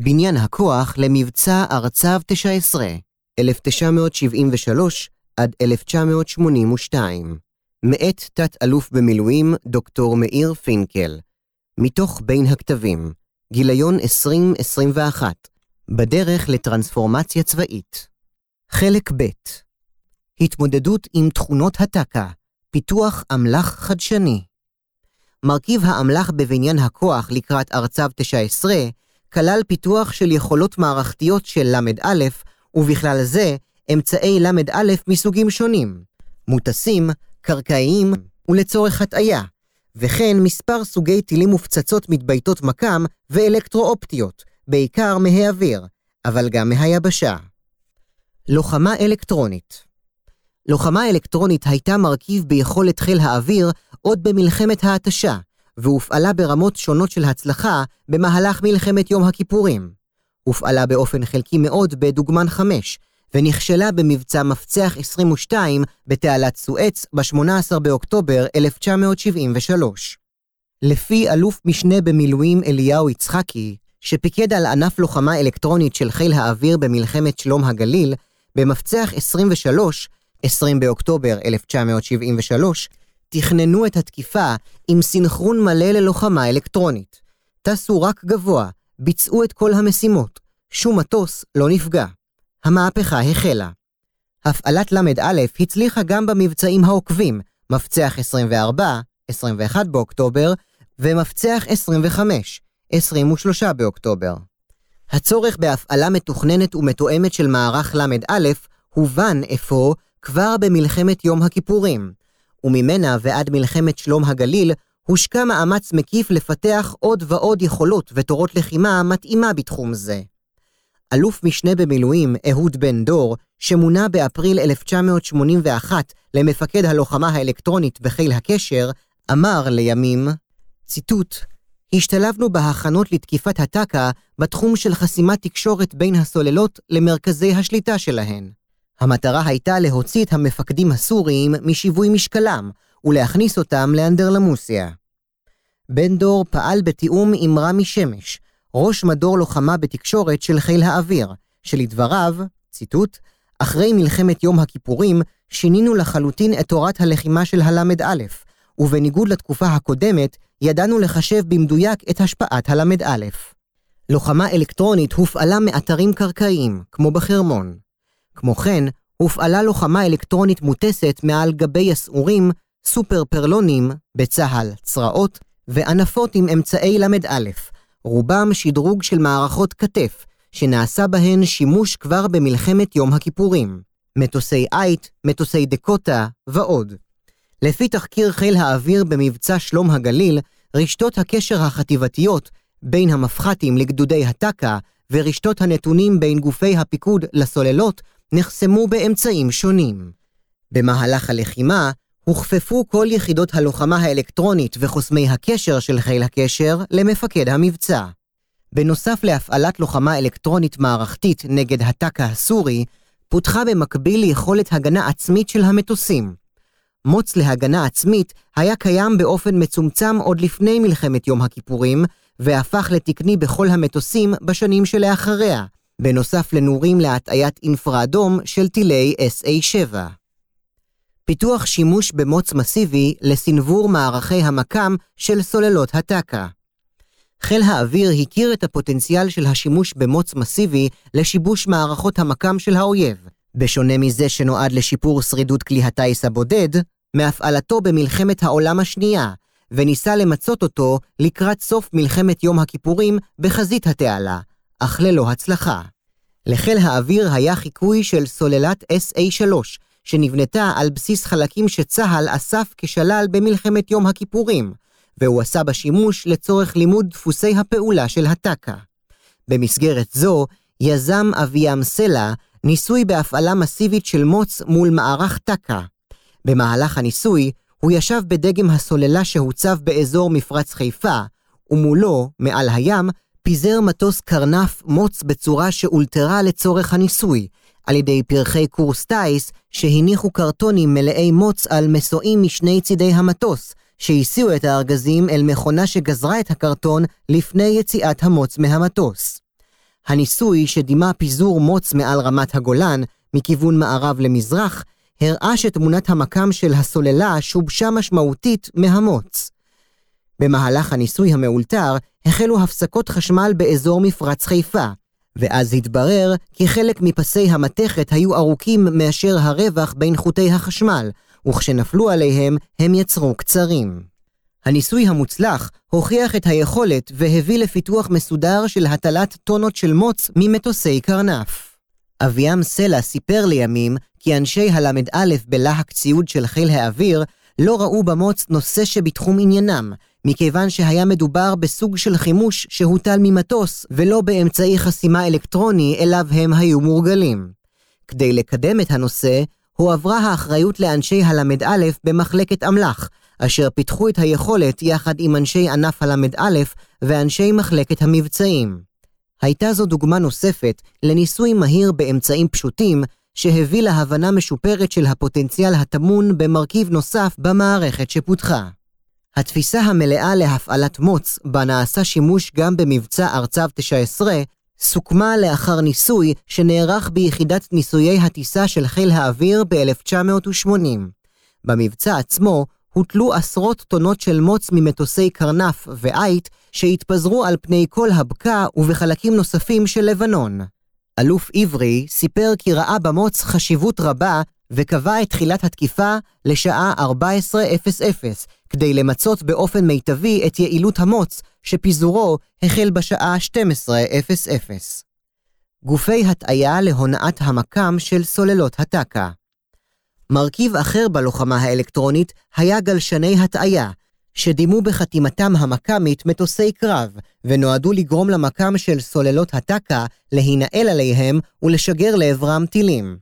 בניין הכוח למבצע ארצב 19, 1973 עד 1982, מאת תת-אלוף במילואים דוקטור מאיר פינקל, מתוך בין הכתבים, גיליון 2021, בדרך לטרנספורמציה צבאית. חלק ב' התמודדות עם תכונות הטקה, פיתוח אמל"ח חדשני. מרכיב האמל"ח בבניין הכוח לקראת ארצב 19 כלל פיתוח של יכולות מערכתיות של ל"א, ובכלל זה אמצעי ל"א מסוגים שונים, מוטסים, קרקעיים ולצורך הטעיה, וכן מספר סוגי טילים ופצצות מתבייתות מקם ואלקטרואופטיות, בעיקר מהאוויר, אבל גם מהיבשה. לוחמה אלקטרונית לוחמה אלקטרונית הייתה מרכיב ביכולת חיל האוויר עוד במלחמת ההתשה, והופעלה ברמות שונות של הצלחה במהלך מלחמת יום הכיפורים. הופעלה באופן חלקי מאוד בדוגמן 5, ונכשלה במבצע מפצח 22 בתעלת סואץ ב-18 באוקטובר 1973. לפי אלוף משנה במילואים אליהו יצחקי, שפיקד על ענף לוחמה אלקטרונית של חיל האוויר במלחמת שלום הגליל, במפצח 23, 20 באוקטובר 1973, תכננו את התקיפה עם סינכרון מלא ללוחמה אלקטרונית. טסו רק גבוה, ביצעו את כל המשימות, שום מטוס לא נפגע. המהפכה החלה. הפעלת ל"א הצליחה גם במבצעים העוקבים, מפצח 24, 21 באוקטובר, ומפצח 25, 23 באוקטובר. הצורך בהפעלה מתוכננת ומתואמת של מערך ל"א הובן אפוא כבר במלחמת יום הכיפורים, וממנה ועד מלחמת שלום הגליל הושקע מאמץ מקיף לפתח עוד ועוד יכולות ותורות לחימה מתאימה בתחום זה. אלוף משנה במילואים אהוד בן דור, שמונה באפריל 1981 למפקד הלוחמה האלקטרונית בחיל הקשר, אמר לימים, ציטוט, השתלבנו בהכנות לתקיפת הטק"א בתחום של חסימת תקשורת בין הסוללות למרכזי השליטה שלהן. המטרה הייתה להוציא את המפקדים הסוריים משיווי משקלם ולהכניס אותם לאנדרלמוסיה. בן דור פעל בתיאום עם רמי שמש, ראש מדור לוחמה בתקשורת של חיל האוויר, שלדבריו, ציטוט, אחרי מלחמת יום הכיפורים, שינינו לחלוטין את תורת הלחימה של הל"א, ובניגוד לתקופה הקודמת, ידענו לחשב במדויק את השפעת הל"א. לוחמה אלקטרונית הופעלה מאתרים קרקעיים, כמו בחרמון. כמו כן, הופעלה לוחמה אלקטרונית מוטסת מעל גבי יסעורים, סופר פרלונים, בצה"ל, צרעות, וענפות עם אמצעי ל"א, רובם שדרוג של מערכות כתף, שנעשה בהן שימוש כבר במלחמת יום הכיפורים, מטוסי אייט, מטוסי דקוטה ועוד. לפי תחקיר חיל האוויר במבצע שלום הגליל, רשתות הקשר החטיבתיות בין המפח"טים לגדודי הטק"א ורשתות הנתונים בין גופי הפיקוד לסוללות נחסמו באמצעים שונים. במהלך הלחימה הוכפפו כל יחידות הלוחמה האלקטרונית וחוסמי הקשר של חיל הקשר למפקד המבצע. בנוסף להפעלת לוחמה אלקטרונית מערכתית נגד הטק"א הסורי, פותחה במקביל יכולת הגנה עצמית של המטוסים. מוץ להגנה עצמית היה קיים באופן מצומצם עוד לפני מלחמת יום הכיפורים, והפך לתקני בכל המטוסים בשנים שלאחריה, בנוסף לנורים להטעיית אינפרה-אדום של טילי SA-7. פיתוח שימוש במוץ מסיבי לסנוור מערכי המקם של סוללות הטק"א. חיל האוויר הכיר את הפוטנציאל של השימוש במוץ מסיבי לשיבוש מערכות המקם של האויב, בשונה מזה שנועד לשיפור שרידות כלי הטיס הבודד, מהפעלתו במלחמת העולם השנייה, וניסה למצות אותו לקראת סוף מלחמת יום הכיפורים בחזית התעלה, אך ללא הצלחה. לחיל האוויר היה חיקוי של סוללת SA-3, שנבנתה על בסיס חלקים שצה"ל אסף כשלל במלחמת יום הכיפורים, והוא עשה בה שימוש לצורך לימוד דפוסי הפעולה של הטק"א. במסגרת זו, יזם אביאם סלע ניסוי בהפעלה מסיבית של מוץ מול מערך טק"א. במהלך הניסוי, הוא ישב בדגם הסוללה שהוצב באזור מפרץ חיפה, ומולו, מעל הים, פיזר מטוס קרנף מוץ בצורה שאולתרה לצורך הניסוי, על ידי פרחי קורס טיס שהניחו קרטונים מלאי מוץ על מסועים משני צידי המטוס, שהסיעו את הארגזים אל מכונה שגזרה את הקרטון לפני יציאת המוץ מהמטוס. הניסוי שדימה פיזור מוץ מעל רמת הגולן, מכיוון מערב למזרח, הראה שתמונת המקם של הסוללה שובשה משמעותית מהמוץ. במהלך הניסוי המאולתר החלו הפסקות חשמל באזור מפרץ חיפה, ואז התברר כי חלק מפסי המתכת היו ארוכים מאשר הרווח בין חוטי החשמל, וכשנפלו עליהם הם יצרו קצרים. הניסוי המוצלח הוכיח את היכולת והביא לפיתוח מסודר של הטלת טונות של מוץ ממטוסי קרנף. אביאם סלע סיפר לימים כי אנשי הל"א בלהק ציוד של חיל האוויר לא ראו במוץ נושא שבתחום עניינם, מכיוון שהיה מדובר בסוג של חימוש שהוטל ממטוס ולא באמצעי חסימה אלקטרוני אליו הם היו מורגלים. כדי לקדם את הנושא, הועברה האחריות לאנשי הל"א במחלקת אמל"ח, אשר פיתחו את היכולת יחד עם אנשי ענף הל"א ואנשי מחלקת המבצעים. הייתה זו דוגמה נוספת לניסוי מהיר באמצעים פשוטים, שהביא להבנה משופרת של הפוטנציאל הטמון במרכיב נוסף במערכת שפותחה. התפיסה המלאה להפעלת מוץ, בה נעשה שימוש גם במבצע ארצב 19, סוכמה לאחר ניסוי שנערך ביחידת ניסויי הטיסה של חיל האוויר ב-1980. במבצע עצמו הוטלו עשרות טונות של מוץ ממטוסי קרנף ועית שהתפזרו על פני כל הבקע ובחלקים נוספים של לבנון. אלוף עברי סיפר כי ראה במוץ חשיבות רבה וקבע את תחילת התקיפה לשעה 14:00 כדי למצות באופן מיטבי את יעילות המוץ שפיזורו החל בשעה 12:00. גופי הטעיה להונאת המקם של סוללות הטקה. מרכיב אחר בלוחמה האלקטרונית היה גלשני הטעיה, שדימו בחתימתם המקאמית מטוסי קרב, ונועדו לגרום למקם של סוללות הטקה להינעל עליהם ולשגר לעברם טילים.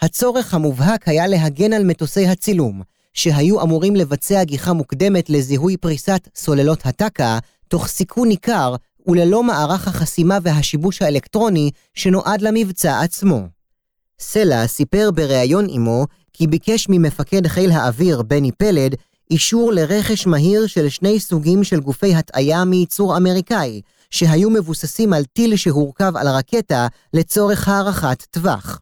הצורך המובהק היה להגן על מטוסי הצילום, שהיו אמורים לבצע גיחה מוקדמת לזיהוי פריסת סוללות הטקה, תוך סיכון ניכר וללא מערך החסימה והשיבוש האלקטרוני שנועד למבצע עצמו. סלע סיפר בריאיון עמו כי ביקש ממפקד חיל האוויר בני פלד אישור לרכש מהיר של שני סוגים של גופי הטעיה מייצור אמריקאי, שהיו מבוססים על טיל שהורכב על רקטה לצורך הערכת טווח.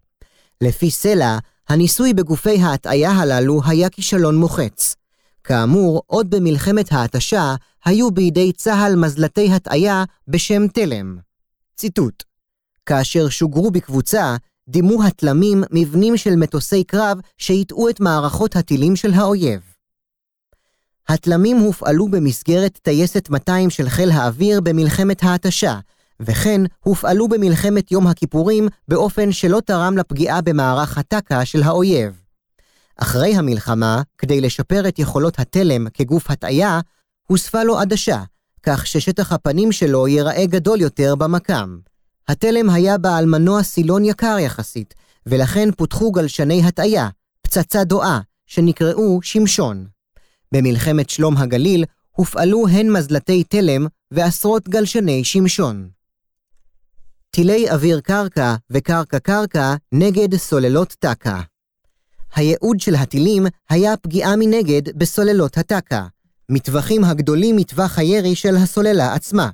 לפי סלע, הניסוי בגופי ההטעיה הללו היה כישלון מוחץ. כאמור, עוד במלחמת ההתשה היו בידי צה"ל מזלתי הטעיה בשם תלם. ציטוט: כאשר שוגרו בקבוצה, דימו התלמים מבנים של מטוסי קרב שהטעו את מערכות הטילים של האויב. התלמים הופעלו במסגרת טייסת 200 של חיל האוויר במלחמת ההתשה, וכן הופעלו במלחמת יום הכיפורים באופן שלא תרם לפגיעה במערך הטק"א של האויב. אחרי המלחמה, כדי לשפר את יכולות התלם כגוף הטעיה, הוספה לו עדשה, כך ששטח הפנים שלו ייראה גדול יותר במקם. התלם היה בעל מנוע סילון יקר יחסית, ולכן פותחו גלשני הטעיה, פצצה דואה, שנקראו שמשון. במלחמת שלום הגליל הופעלו הן מזלתי תלם ועשרות גלשני שמשון. טילי אוויר קרקע וקרקע-קרקע נגד סוללות טק"א. הייעוד של הטילים היה פגיעה מנגד בסוללות הטק"א, מטווחים הגדולים מטווח הירי של הסוללה עצמה.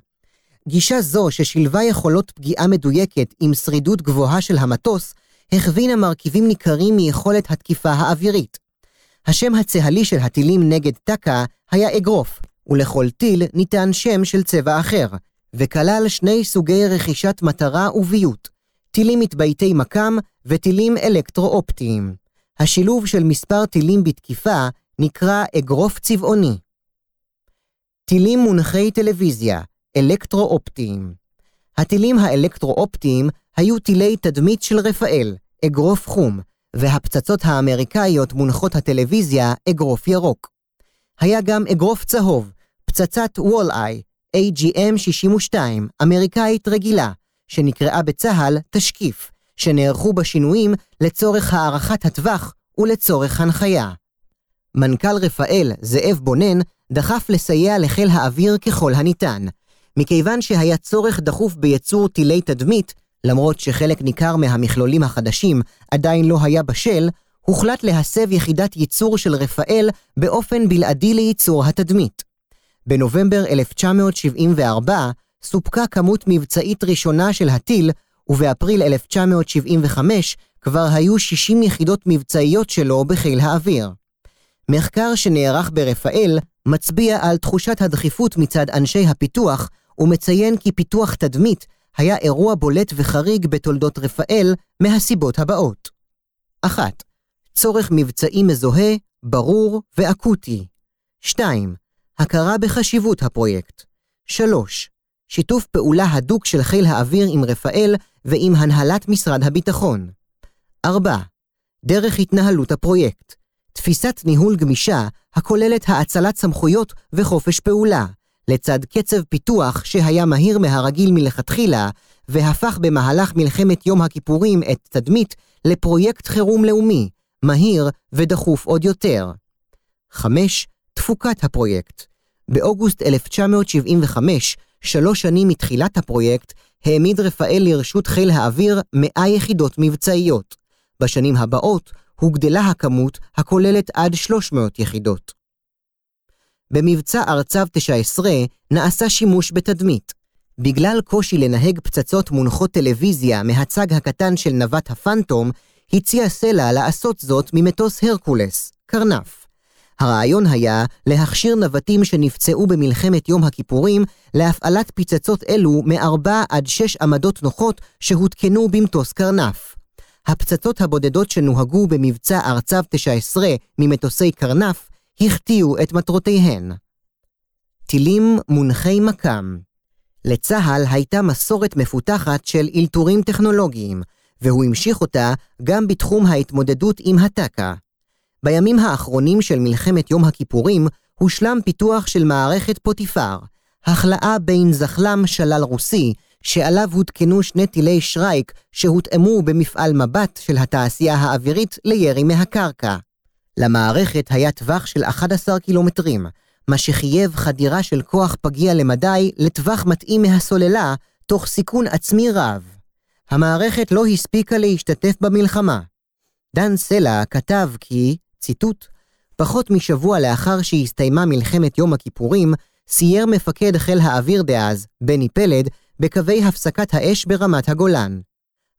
גישה זו ששילבה יכולות פגיעה מדויקת עם שרידות גבוהה של המטוס, הכווינה מרכיבים ניכרים מיכולת התקיפה האווירית. השם הצהלי של הטילים נגד טק"א היה אגרוף, ולכל טיל ניתן שם של צבע אחר, וכלל שני סוגי רכישת מטרה וביות, טילים מתבייתי מקם וטילים אלקטרו-אופטיים. השילוב של מספר טילים בתקיפה נקרא אגרוף צבעוני. טילים מונחי טלוויזיה, אלקטרו-אופטיים. הטילים האלקטרו-אופטיים היו טילי תדמית של רפאל, אגרוף חום, והפצצות האמריקאיות מונחות הטלוויזיה, אגרוף ירוק. היה גם אגרוף צהוב, פצצת וול-איי, AGM-62, אמריקאית רגילה, שנקראה בצה"ל תשקיף, שנערכו בה שינויים לצורך הערכת הטווח ולצורך הנחיה. מנכ"ל רפאל, זאב בונן, דחף לסייע לחיל האוויר ככל הניתן. מכיוון שהיה צורך דחוף בייצור טילי תדמית, למרות שחלק ניכר מהמכלולים החדשים עדיין לא היה בשל, הוחלט להסב יחידת ייצור של רפאל באופן בלעדי לייצור התדמית. בנובמבר 1974 סופקה כמות מבצעית ראשונה של הטיל, ובאפריל 1975 כבר היו 60 יחידות מבצעיות שלו בחיל האוויר. מחקר שנערך ברפאל מצביע על תחושת הדחיפות מצד אנשי הפיתוח, ומציין כי פיתוח תדמית היה אירוע בולט וחריג בתולדות רפאל מהסיבות הבאות. 1. צורך מבצעי מזוהה, ברור ואקוטי. 2. הכרה בחשיבות הפרויקט. 3. שיתוף פעולה הדוק של חיל האוויר עם רפאל ועם הנהלת משרד הביטחון. 4. דרך התנהלות הפרויקט. תפיסת ניהול גמישה הכוללת האצלת סמכויות וחופש פעולה, לצד קצב פיתוח שהיה מהיר מהרגיל מלכתחילה, והפך במהלך מלחמת יום הכיפורים את תדמית לפרויקט חירום לאומי, מהיר ודחוף עוד יותר. 5. תפוקת הפרויקט באוגוסט 1975, שלוש שנים מתחילת הפרויקט, העמיד רפאל לרשות חיל האוויר 100 יחידות מבצעיות. בשנים הבאות הוגדלה הכמות הכוללת עד 300 יחידות. במבצע ארצב 19 נעשה שימוש בתדמית. בגלל קושי לנהג פצצות מונחות טלוויזיה מהצג הקטן של נווט הפנטום, הציע סלע לעשות זאת ממטוס הרקולס, קרנף. הרעיון היה להכשיר נווטים שנפצעו במלחמת יום הכיפורים להפעלת פצצות אלו מארבע עד שש עמדות נוחות שהותקנו במטוס קרנף. הפצצות הבודדות שנוהגו במבצע ארצב 19 ממטוסי קרנף החטיאו את מטרותיהן. טילים מונחי מקם לצה"ל הייתה מסורת מפותחת של אלתורים טכנולוגיים, והוא המשיך אותה גם בתחום ההתמודדות עם הטק"א. בימים האחרונים של מלחמת יום הכיפורים הושלם פיתוח של מערכת פוטיפר, החלאה בין זחל"ם שלל רוסי, שעליו הותקנו שני טילי שרייק שהותאמו במפעל מבט של התעשייה האווירית לירי מהקרקע. למערכת היה טווח של 11 קילומטרים, מה שחייב חדירה של כוח פגיע למדי לטווח מתאים מהסוללה, תוך סיכון עצמי רב. המערכת לא הספיקה להשתתף במלחמה. דן סלע כתב כי, ציטוט, פחות משבוע לאחר שהסתיימה מלחמת יום הכיפורים, סייר מפקד חיל האוויר דאז, בני פלד, בקווי הפסקת האש ברמת הגולן.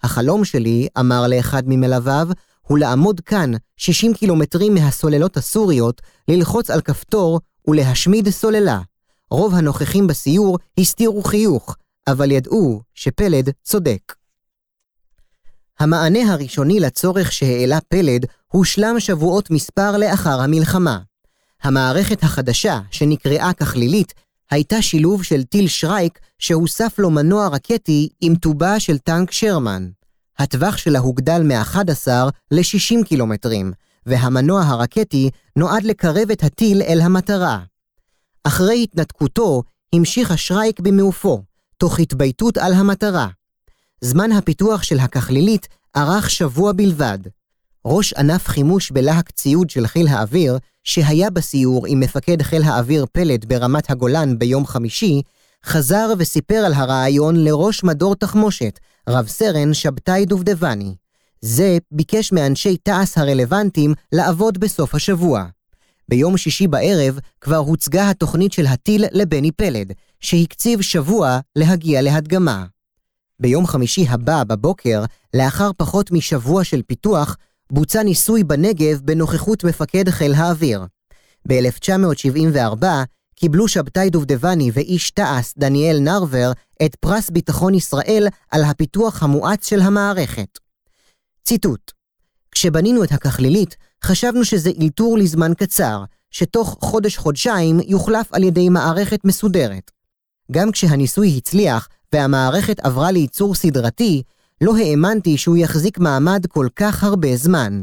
החלום שלי, אמר לאחד ממלוויו, הוא לעמוד כאן, 60 קילומטרים מהסוללות הסוריות, ללחוץ על כפתור ולהשמיד סוללה. רוב הנוכחים בסיור הסתירו חיוך, אבל ידעו שפלד צודק. המענה הראשוני לצורך שהעלה פלד הושלם שבועות מספר לאחר המלחמה. המערכת החדשה, שנקראה ככלילית, הייתה שילוב של טיל שרייק שהוסף לו מנוע רקטי עם טובה של טנק שרמן. הטווח שלה הוגדל מ-11 ל-60 קילומטרים, והמנוע הרקטי נועד לקרב את הטיל אל המטרה. אחרי התנתקותו, המשיך השרייק במעופו, תוך התבייתות על המטרה. זמן הפיתוח של הככלילית ארך שבוע בלבד. ראש ענף חימוש בלהק ציוד של חיל האוויר, שהיה בסיור עם מפקד חיל האוויר פלד ברמת הגולן ביום חמישי, חזר וסיפר על הרעיון לראש מדור תחמושת, רב סרן שבתאי דובדבני. זה ביקש מאנשי תעש הרלוונטיים לעבוד בסוף השבוע. ביום שישי בערב כבר הוצגה התוכנית של הטיל לבני פלד, שהקציב שבוע להגיע להדגמה. ביום חמישי הבא בבוקר, לאחר פחות משבוע של פיתוח, בוצע ניסוי בנגב בנוכחות מפקד חיל האוויר. ב-1974 קיבלו שבתאי דובדבני ואיש תעש דניאל נרבר את פרס ביטחון ישראל על הפיתוח המואץ של המערכת. ציטוט: כשבנינו את הככלילית, חשבנו שזה אלתור לזמן קצר, שתוך חודש-חודשיים יוחלף על ידי מערכת מסודרת. גם כשהניסוי הצליח והמערכת עברה לייצור סדרתי, לא האמנתי שהוא יחזיק מעמד כל כך הרבה זמן.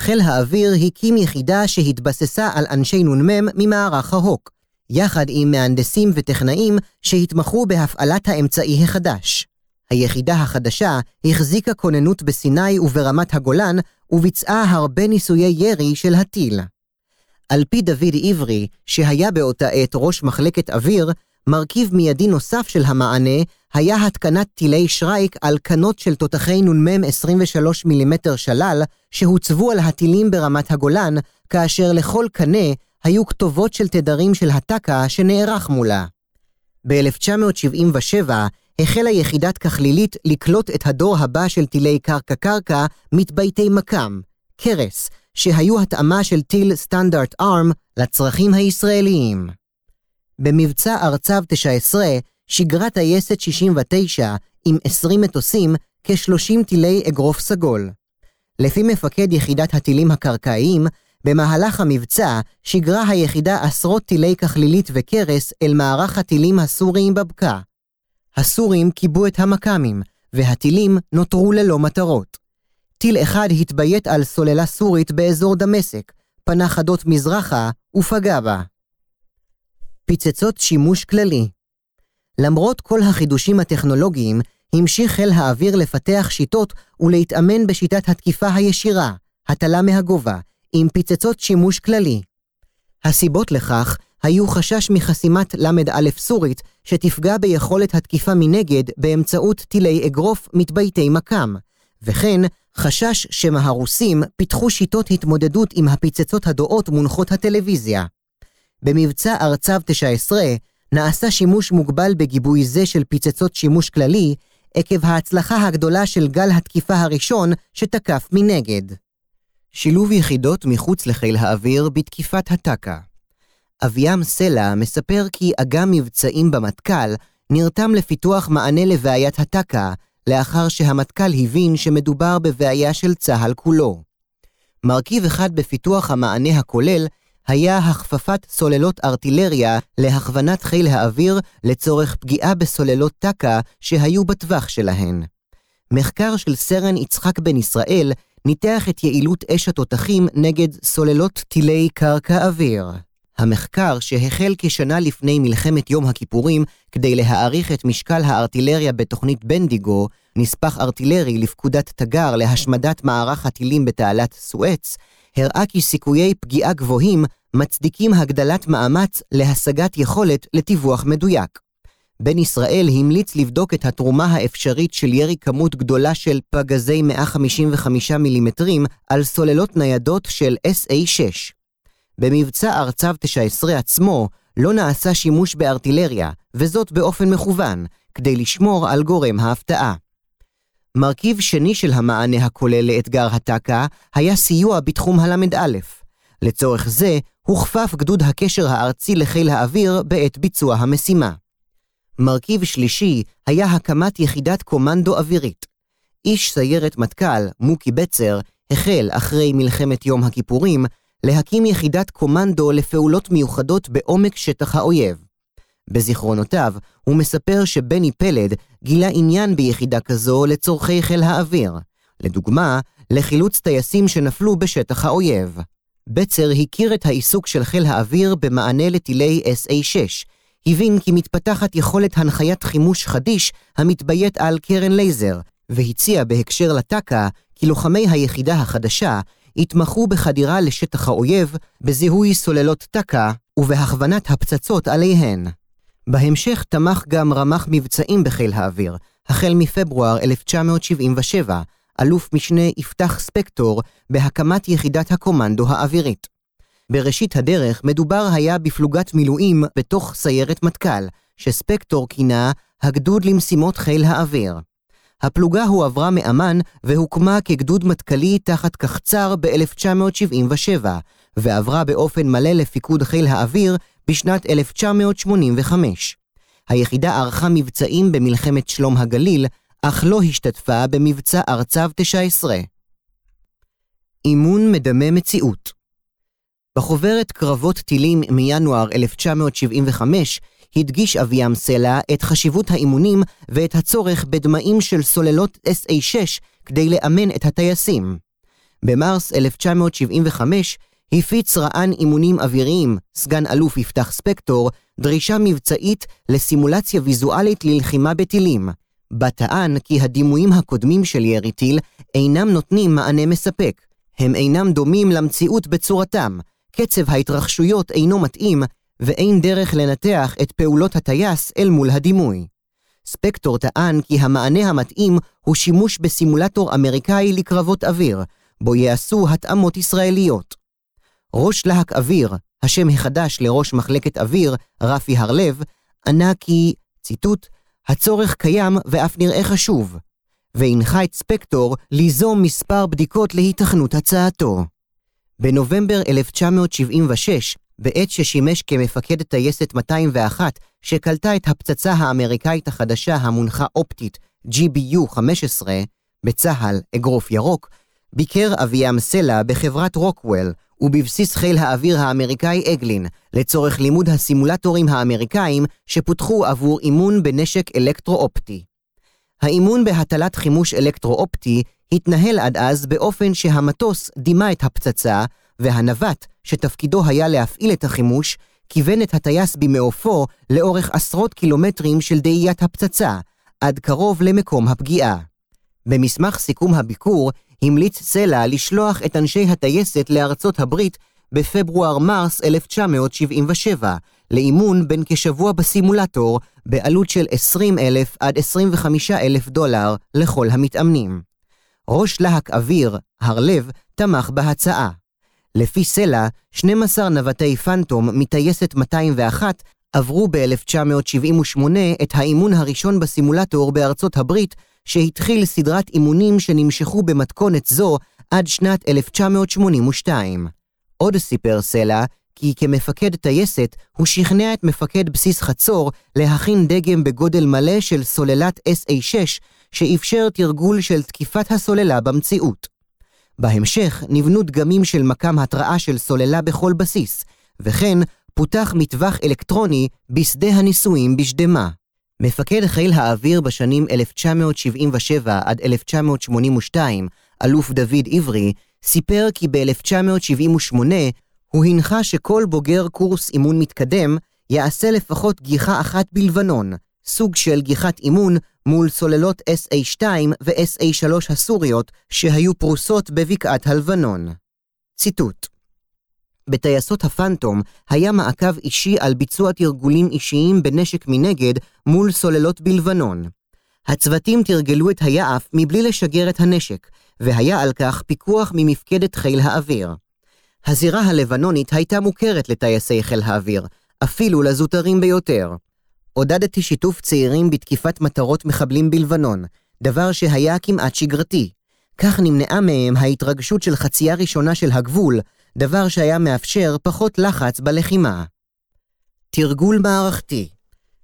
חיל האוויר הקים יחידה שהתבססה על אנשי נ"מ ממערך ההוק, יחד עם מהנדסים וטכנאים שהתמחו בהפעלת האמצעי החדש. היחידה החדשה החזיקה כוננות בסיני וברמת הגולן וביצעה הרבה ניסויי ירי של הטיל. על פי דוד עברי, שהיה באותה עת ראש מחלקת אוויר, מרכיב מיידי נוסף של המענה היה התקנת טילי שרייק על קנות של תותחי נ"מ 23 מילימטר שלל, שהוצבו על הטילים ברמת הגולן, כאשר לכל קנה היו כתובות של תדרים של הטק"א שנערך מולה. ב-1977 החלה יחידת כחלילית לקלוט את הדור הבא של טילי קרקע-קרקע מתבייתי מקם, קרס, שהיו התאמה של טיל סטנדרט ארם לצרכים הישראליים. במבצע ארצב 19 שיגרה טייסת 69 עם 20 מטוסים כ-30 טילי אגרוף סגול. לפי מפקד יחידת הטילים הקרקעיים, במהלך המבצע שיגרה היחידה עשרות טילי כחלילית וקרס אל מערך הטילים הסוריים בבקעה. הסורים כיבו את המכ"מים, והטילים נותרו ללא מטרות. טיל אחד התביית על סוללה סורית באזור דמשק, פנה חדות מזרחה ופגע בה. פיצצות שימוש כללי למרות כל החידושים הטכנולוגיים, המשיך חיל האוויר לפתח שיטות ולהתאמן בשיטת התקיפה הישירה, הטלה מהגובה, עם פיצצות שימוש כללי. הסיבות לכך היו חשש מחסימת ל"א סורית, שתפגע ביכולת התקיפה מנגד באמצעות טילי אגרוף מתבייתי מקם, וכן חשש שמא הרוסים פיתחו שיטות התמודדות עם הפצצות הדועות מונחות הטלוויזיה. במבצע ארצב 19 נעשה שימוש מוגבל בגיבוי זה של פצצות שימוש כללי, עקב ההצלחה הגדולה של גל התקיפה הראשון שתקף מנגד. שילוב יחידות מחוץ לחיל האוויר בתקיפת הטק"א אביאם סלע מספר כי אג"ם מבצעים במטכ"ל נרתם לפיתוח מענה לבעיית הטק"א, לאחר שהמטכ"ל הבין שמדובר בבעיה של צה"ל כולו. מרכיב אחד בפיתוח המענה הכולל היה הכפפת סוללות ארטילריה להכוונת חיל האוויר לצורך פגיעה בסוללות טק"א שהיו בטווח שלהן. מחקר של סרן יצחק בן ישראל ניתח את יעילות אש התותחים נגד סוללות טילי קרקע-אוויר. המחקר, שהחל כשנה לפני מלחמת יום הכיפורים כדי להעריך את משקל הארטילריה בתוכנית בנדיגו, נספח ארטילרי לפקודת תגר להשמדת מערך הטילים בתעלת סואץ, הראה כי סיכויי פגיעה גבוהים מצדיקים הגדלת מאמץ להשגת יכולת לטיווח מדויק. בן ישראל המליץ לבדוק את התרומה האפשרית של ירי כמות גדולה של פגזי 155 מילימטרים על סוללות ניידות של SA-6. במבצע ארצב 19 עצמו לא נעשה שימוש בארטילריה, וזאת באופן מכוון, כדי לשמור על גורם ההפתעה. מרכיב שני של המענה הכולל לאתגר הטק"א היה סיוע בתחום הל"א. לצורך זה הוכפף גדוד הקשר הארצי לחיל האוויר בעת ביצוע המשימה. מרכיב שלישי היה הקמת יחידת קומנדו אווירית. איש סיירת מטכ"ל, מוקי בצר, החל אחרי מלחמת יום הכיפורים להקים יחידת קומנדו לפעולות מיוחדות בעומק שטח האויב. בזיכרונותיו הוא מספר שבני פלד גילה עניין ביחידה כזו לצורכי חיל האוויר, לדוגמה, לחילוץ טייסים שנפלו בשטח האויב. בצר הכיר את העיסוק של חיל האוויר במענה לטילי SA-6, הבין כי מתפתחת יכולת הנחיית חימוש חדיש המתביית על קרן לייזר, והציע בהקשר לטק"א כי לוחמי היחידה החדשה יתמכו בחדירה לשטח האויב, בזיהוי סוללות טק"א ובהכוונת הפצצות עליהן. בהמשך תמך גם רמ"ח מבצעים בחיל האוויר, החל מפברואר 1977, אלוף משנה יפתח ספקטור בהקמת יחידת הקומנדו האווירית. בראשית הדרך מדובר היה בפלוגת מילואים בתוך סיירת מטכ"ל, שספקטור כינה הגדוד למשימות חיל האוויר. הפלוגה הועברה מאמ"ן והוקמה כגדוד מטכ"לי תחת קחצר ב-1977, ועברה באופן מלא לפיקוד חיל האוויר בשנת 1985. היחידה ערכה מבצעים במלחמת שלום הגליל, אך לא השתתפה במבצע ארצב 19. אימון מדמה מציאות בחוברת קרבות טילים מינואר 1975 הדגיש אביאם סלע את חשיבות האימונים ואת הצורך בדמעים של סוללות SA-6 כדי לאמן את הטייסים. במרס 1975 הפיץ רע"ן אימונים אוויריים, סגן אלוף יפתח ספקטור, דרישה מבצעית לסימולציה ויזואלית ללחימה בטילים. בה טען כי הדימויים הקודמים של ירי טיל אינם נותנים מענה מספק. הם אינם דומים למציאות בצורתם, קצב ההתרחשויות אינו מתאים, ואין דרך לנתח את פעולות הטייס אל מול הדימוי. ספקטור טען כי המענה המתאים הוא שימוש בסימולטור אמריקאי לקרבות אוויר, בו ייעשו התאמות ישראליות. ראש להק אוויר, השם החדש לראש מחלקת אוויר, רפי הרלב, ענה כי, ציטוט, הצורך קיים ואף נראה חשוב, והנחה את ספקטור ליזום מספר בדיקות להיתכנות הצעתו. בנובמבר 1976, בעת ששימש כמפקד טייסת 201, שקלטה את הפצצה האמריקאית החדשה המונחה אופטית GBU-15, בצה"ל, אגרוף ירוק, ביקר אביאם סלע בחברת רוקוול ובבסיס חיל האוויר האמריקאי אגלין, לצורך לימוד הסימולטורים האמריקאים שפותחו עבור אימון בנשק אלקטרו-אופטי. האימון בהטלת חימוש אלקטרו-אופטי התנהל עד אז באופן שהמטוס דימה את הפצצה, והנווט, שתפקידו היה להפעיל את החימוש, כיוון את הטייס במעופו לאורך עשרות קילומטרים של דאיית הפצצה, עד קרוב למקום הפגיעה. במסמך סיכום הביקור המליץ סלע לשלוח את אנשי הטייסת לארצות הברית בפברואר-מרס 1977, לאימון בן כשבוע בסימולטור, בעלות של 20,000 עד 25,000 דולר לכל המתאמנים. ראש להק אוויר, הרלב, תמך בהצעה. לפי סלע, 12 נווטי פנטום מטייסת 201 עברו ב-1978 את האימון הראשון בסימולטור בארצות הברית, שהתחיל סדרת אימונים שנמשכו במתכונת זו עד שנת 1982. עוד סיפר סלע כי כמפקד טייסת הוא שכנע את מפקד בסיס חצור להכין דגם בגודל מלא של סוללת SA-6 שאפשר תרגול של תקיפת הסוללה במציאות. בהמשך נבנו דגמים של מקם התראה של סוללה בכל בסיס, וכן פותח מטווח אלקטרוני בשדה הניסויים בשדמה. מפקד חיל האוויר בשנים 1977 עד 1982, אלוף דוד עברי, סיפר כי ב-1978 הוא הנחה שכל בוגר קורס אימון מתקדם יעשה לפחות גיחה אחת בלבנון, סוג של גיחת אימון מול סוללות SA-2 ו-SA-3 הסוריות שהיו פרוסות בבקעת הלבנון. ציטוט בטייסות הפנטום היה מעקב אישי על ביצוע תרגולים אישיים בנשק מנגד מול סוללות בלבנון. הצוותים תרגלו את היעף מבלי לשגר את הנשק, והיה על כך פיקוח ממפקדת חיל האוויר. הזירה הלבנונית הייתה מוכרת לטייסי חיל האוויר, אפילו לזוטרים ביותר. עודדתי שיתוף צעירים בתקיפת מטרות מחבלים בלבנון, דבר שהיה כמעט שגרתי. כך נמנעה מהם ההתרגשות של חצייה ראשונה של הגבול, דבר שהיה מאפשר פחות לחץ בלחימה. תרגול מערכתי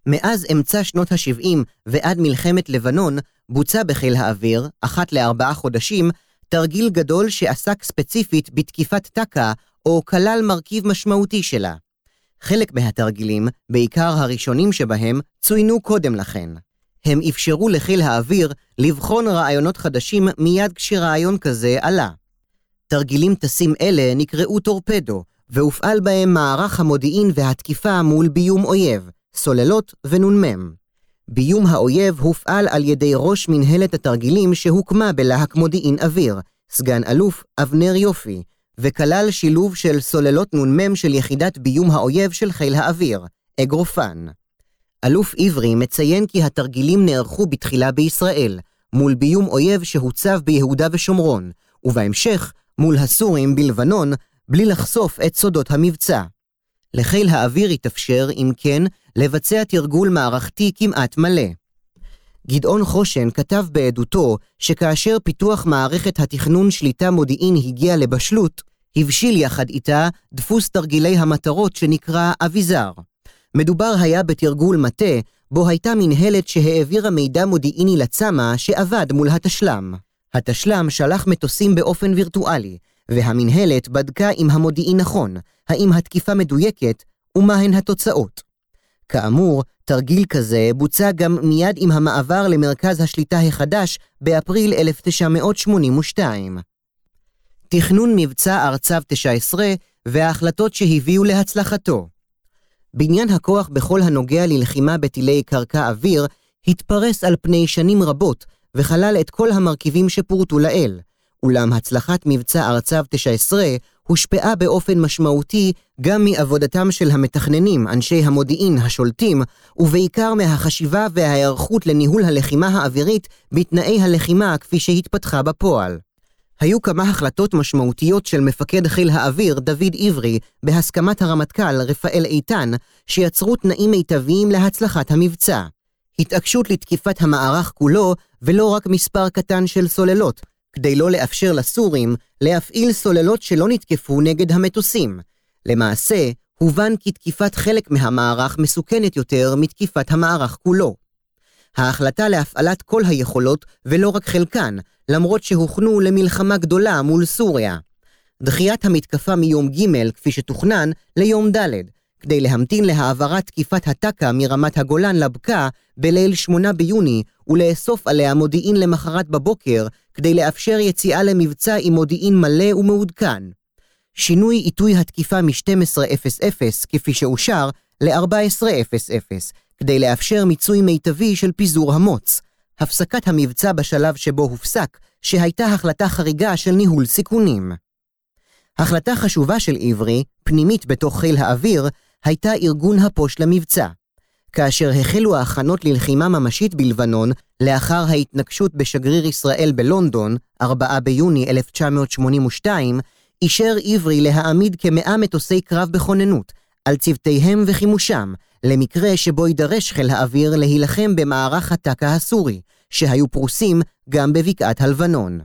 מאז אמצע שנות ה-70 ועד מלחמת לבנון, בוצע בחיל האוויר, אחת לארבעה חודשים, תרגיל גדול שעסק ספציפית בתקיפת טקה, או כלל מרכיב משמעותי שלה. חלק מהתרגילים, בעיקר הראשונים שבהם, צוינו קודם לכן. הם אפשרו לחיל האוויר לבחון רעיונות חדשים מיד כשרעיון כזה עלה. תרגילים טסים אלה נקראו טורפדו, והופעל בהם מערך המודיעין והתקיפה מול ביום אויב, סוללות ונ"מ. ביום האויב הופעל על ידי ראש מנהלת התרגילים שהוקמה בלהק מודיעין אוויר, סגן אלוף אבנר יופי, וכלל שילוב של סוללות נ"מ של יחידת ביום האויב של חיל האוויר, אגרופן. אלוף עברי מציין כי התרגילים נערכו בתחילה בישראל, מול ביום אויב שהוצב ביהודה ושומרון, ובהמשך מול הסורים בלבנון, בלי לחשוף את סודות המבצע. לחיל האוויר התאפשר, אם כן, לבצע תרגול מערכתי כמעט מלא. גדעון חושן כתב בעדותו שכאשר פיתוח מערכת התכנון שליטה מודיעין הגיע לבשלות, הבשיל יחד איתה דפוס תרגילי המטרות שנקרא אביזר. מדובר היה בתרגול מטה, בו הייתה מנהלת שהעבירה מידע מודיעיני לצמ"ה שעבד מול התשל"ם. התשל"ם שלח מטוסים באופן וירטואלי, והמנהלת בדקה אם המודיעין נכון, האם התקיפה מדויקת, ומהן התוצאות. כאמור, תרגיל כזה בוצע גם מיד עם המעבר למרכז השליטה החדש באפריל 1982. תכנון מבצע ארצב 19 וההחלטות שהביאו להצלחתו. בניין הכוח בכל הנוגע ללחימה בטילי קרקע אוויר התפרס על פני שנים רבות וכלל את כל המרכיבים שפורטו לעיל, אולם הצלחת מבצע ארצב 19 הושפעה באופן משמעותי גם מעבודתם של המתכננים, אנשי המודיעין השולטים, ובעיקר מהחשיבה וההיערכות לניהול הלחימה האווירית בתנאי הלחימה כפי שהתפתחה בפועל. היו כמה החלטות משמעותיות של מפקד חיל האוויר דוד עברי, בהסכמת הרמטכ"ל רפאל איתן, שיצרו תנאים מיטביים להצלחת המבצע. התעקשות לתקיפת המערך כולו, ולא רק מספר קטן של סוללות, כדי לא לאפשר לסורים להפעיל סוללות שלא נתקפו נגד המטוסים. למעשה, הובן כי תקיפת חלק מהמערך מסוכנת יותר מתקיפת המערך כולו. ההחלטה להפעלת כל היכולות, ולא רק חלקן, למרות שהוכנו למלחמה גדולה מול סוריה. דחיית המתקפה מיום ג', כפי שתוכנן, ליום ד', כדי להמתין להעברת תקיפת הטקה מרמת הגולן לבקעה בליל 8 ביוני, ולאסוף עליה מודיעין למחרת בבוקר, כדי לאפשר יציאה למבצע עם מודיעין מלא ומעודכן. שינוי עיתוי התקיפה מ-12:00, כפי שאושר, ל-14:00, כדי לאפשר מיצוי מיטבי של פיזור המוץ. הפסקת המבצע בשלב שבו הופסק, שהייתה החלטה חריגה של ניהול סיכונים. החלטה חשובה של עברי, פנימית בתוך חיל האוויר, הייתה ארגון הפוש למבצע. כאשר החלו ההכנות ללחימה ממשית בלבנון, לאחר ההתנגשות בשגריר ישראל בלונדון, 4 ביוני 1982, אישר עברי להעמיד כמאה מטוסי קרב בכוננות, על צוותיהם וחימושם, למקרה שבו יידרש חיל האוויר להילחם במערך הטקה הסורי, שהיו פרוסים גם בבקעת הלבנון.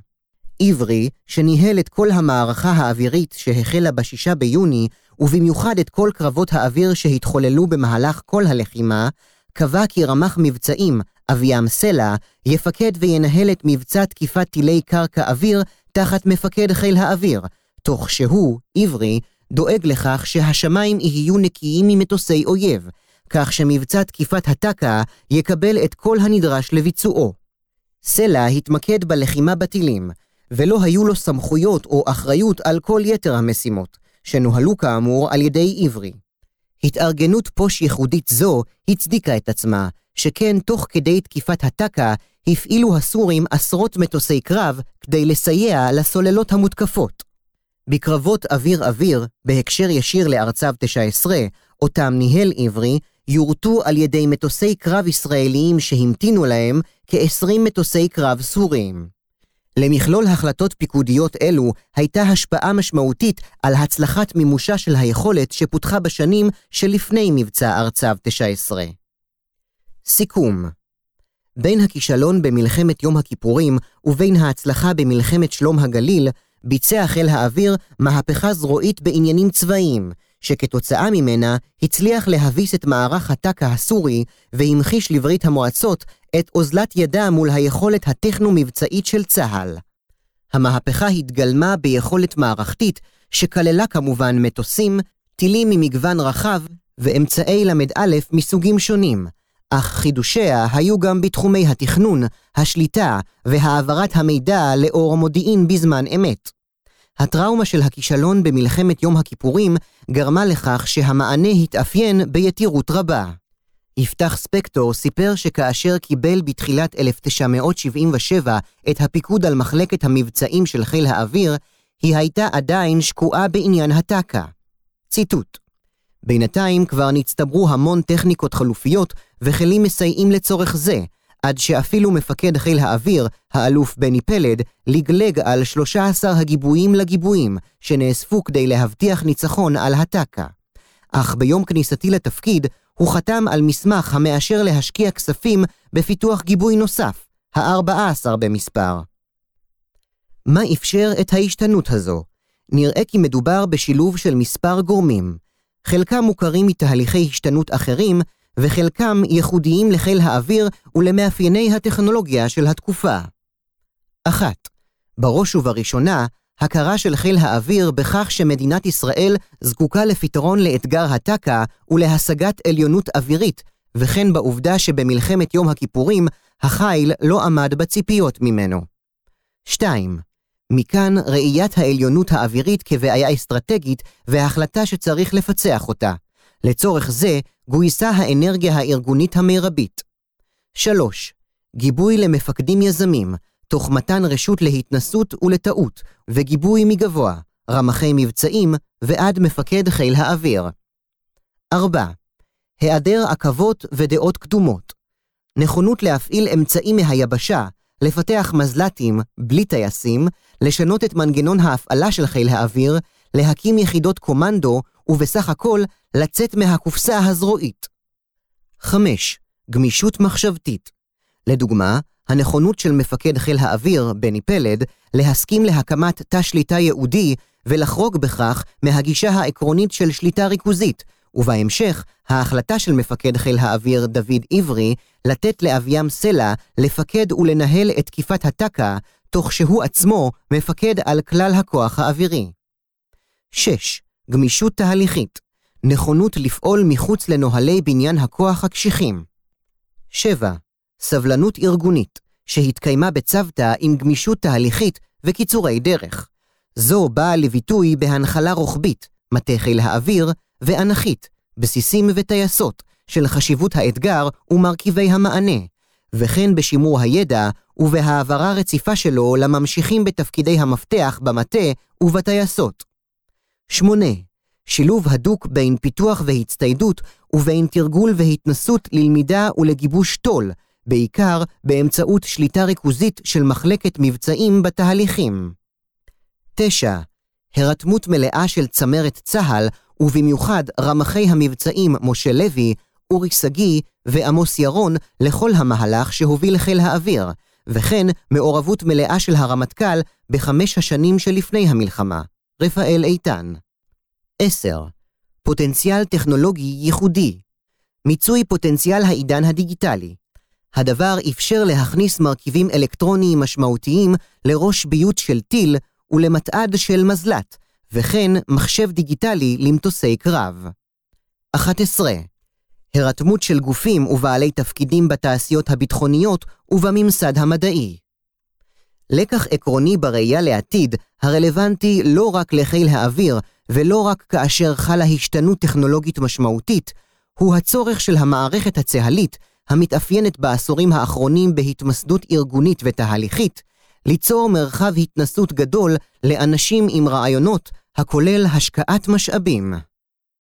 עברי, שניהל את כל המערכה האווירית שהחלה ב-6 ביוני, ובמיוחד את כל קרבות האוויר שהתחוללו במהלך כל הלחימה, קבע כי רמ"ח מבצעים, אביעם סלע, יפקד וינהל את מבצע תקיפת טילי קרקע אוויר תחת מפקד חיל האוויר, תוך שהוא, עברי, דואג לכך שהשמיים יהיו נקיים ממטוסי אויב, כך שמבצע תקיפת הטקה יקבל את כל הנדרש לביצועו. סלע התמקד בלחימה בטילים, ולא היו לו סמכויות או אחריות על כל יתר המשימות, שנוהלו כאמור על ידי עברי. התארגנות פוש ייחודית זו הצדיקה את עצמה, שכן תוך כדי תקיפת הטקה הפעילו הסורים עשרות מטוסי קרב כדי לסייע לסוללות המותקפות. בקרבות אוויר-אוויר, בהקשר ישיר לארצב 19, אותם ניהל עברי, יורטו על ידי מטוסי קרב ישראליים שהמתינו להם כ-20 מטוסי קרב סוריים. למכלול החלטות פיקודיות אלו הייתה השפעה משמעותית על הצלחת מימושה של היכולת שפותחה בשנים שלפני מבצע ארצב 19. סיכום בין הכישלון במלחמת יום הכיפורים ובין ההצלחה במלחמת שלום הגליל, ביצע חיל האוויר מהפכה זרועית בעניינים צבאיים, שכתוצאה ממנה הצליח להביס את מערך הטקה הסורי והמחיש לברית המועצות את אוזלת ידה מול היכולת הטכנו-מבצעית של צה"ל. המהפכה התגלמה ביכולת מערכתית שכללה כמובן מטוסים, טילים ממגוון רחב ואמצעי ל"א מסוגים שונים, אך חידושיה היו גם בתחומי התכנון, השליטה והעברת המידע לאור מודיעין בזמן אמת. הטראומה של הכישלון במלחמת יום הכיפורים גרמה לכך שהמענה התאפיין ביתירות רבה. יפתח ספקטור סיפר שכאשר קיבל בתחילת 1977 את הפיקוד על מחלקת המבצעים של חיל האוויר, היא הייתה עדיין שקועה בעניין הטקה. ציטוט: בינתיים כבר נצטברו המון טכניקות חלופיות וכלים מסייעים לצורך זה, עד שאפילו מפקד חיל האוויר, האלוף בני פלד, לגלג על 13 הגיבויים לגיבויים, שנאספו כדי להבטיח ניצחון על הטקה. אך ביום כניסתי לתפקיד, הוא חתם על מסמך המאשר להשקיע כספים בפיתוח גיבוי נוסף, ה-14 במספר. מה אפשר את ההשתנות הזו? נראה כי מדובר בשילוב של מספר גורמים. חלקם מוכרים מתהליכי השתנות אחרים, וחלקם ייחודיים לחיל האוויר ולמאפייני הטכנולוגיה של התקופה. אחת, בראש ובראשונה, הכרה של חיל האוויר בכך שמדינת ישראל זקוקה לפתרון לאתגר הטק"א ולהשגת עליונות אווירית, וכן בעובדה שבמלחמת יום הכיפורים החיל לא עמד בציפיות ממנו. 2. מכאן ראיית העליונות האווירית כבעיה אסטרטגית והחלטה שצריך לפצח אותה. לצורך זה גויסה האנרגיה הארגונית המרבית. 3. גיבוי למפקדים יזמים, תוך מתן רשות להתנסות ולטעות, וגיבוי מגבוה, רמחי מבצעים ועד מפקד חיל האוויר. 4. היעדר עכבות ודעות קדומות. נכונות להפעיל אמצעים מהיבשה, לפתח מזל"טים בלי טייסים, לשנות את מנגנון ההפעלה של חיל האוויר, להקים יחידות קומנדו, ובסך הכל לצאת מהקופסה הזרועית. 5. גמישות מחשבתית. לדוגמה, הנכונות של מפקד חיל האוויר, בני פלד, להסכים להקמת תא שליטה ייעודי ולחרוג בכך מהגישה העקרונית של שליטה ריכוזית, ובהמשך, ההחלטה של מפקד חיל האוויר דוד עברי לתת לאביאם סלע לפקד ולנהל את תקיפת הטק"א, תוך שהוא עצמו מפקד על כלל הכוח האווירי. 6. גמישות תהליכית נכונות לפעול מחוץ לנוהלי בניין הכוח הקשיחים. 7. סבלנות ארגונית, שהתקיימה בצוותא עם גמישות תהליכית וקיצורי דרך. זו באה לביטוי בהנחלה רוחבית, מטה חיל האוויר, ואנכית, בסיסים וטייסות, של חשיבות האתגר ומרכיבי המענה, וכן בשימור הידע ובהעברה רציפה שלו לממשיכים בתפקידי המפתח במטה ובטייסות. 8. שילוב הדוק בין פיתוח והצטיידות ובין תרגול והתנסות ללמידה ולגיבוש טול, בעיקר באמצעות שליטה ריכוזית של מחלקת מבצעים בתהליכים. 9. הרתמות מלאה של צמרת צה"ל, ובמיוחד רמחי המבצעים משה לוי, אורי שגיא ועמוס ירון לכל המהלך שהוביל חיל האוויר, וכן מעורבות מלאה של הרמטכ"ל בחמש השנים שלפני המלחמה. רפאל איתן. 10. פוטנציאל טכנולוגי ייחודי. מיצוי פוטנציאל העידן הדיגיטלי. הדבר אפשר להכניס מרכיבים אלקטרוניים משמעותיים לראש ביות של טיל ולמטעד של מזל"ט, וכן מחשב דיגיטלי למטוסי קרב. 11. הרתמות של גופים ובעלי תפקידים בתעשיות הביטחוניות ובממסד המדעי. לקח עקרוני בראייה לעתיד, הרלוונטי לא רק לחיל האוויר, ולא רק כאשר חלה השתנות טכנולוגית משמעותית, הוא הצורך של המערכת הצה"לית, המתאפיינת בעשורים האחרונים בהתמסדות ארגונית ותהליכית, ליצור מרחב התנסות גדול לאנשים עם רעיונות הכולל השקעת משאבים.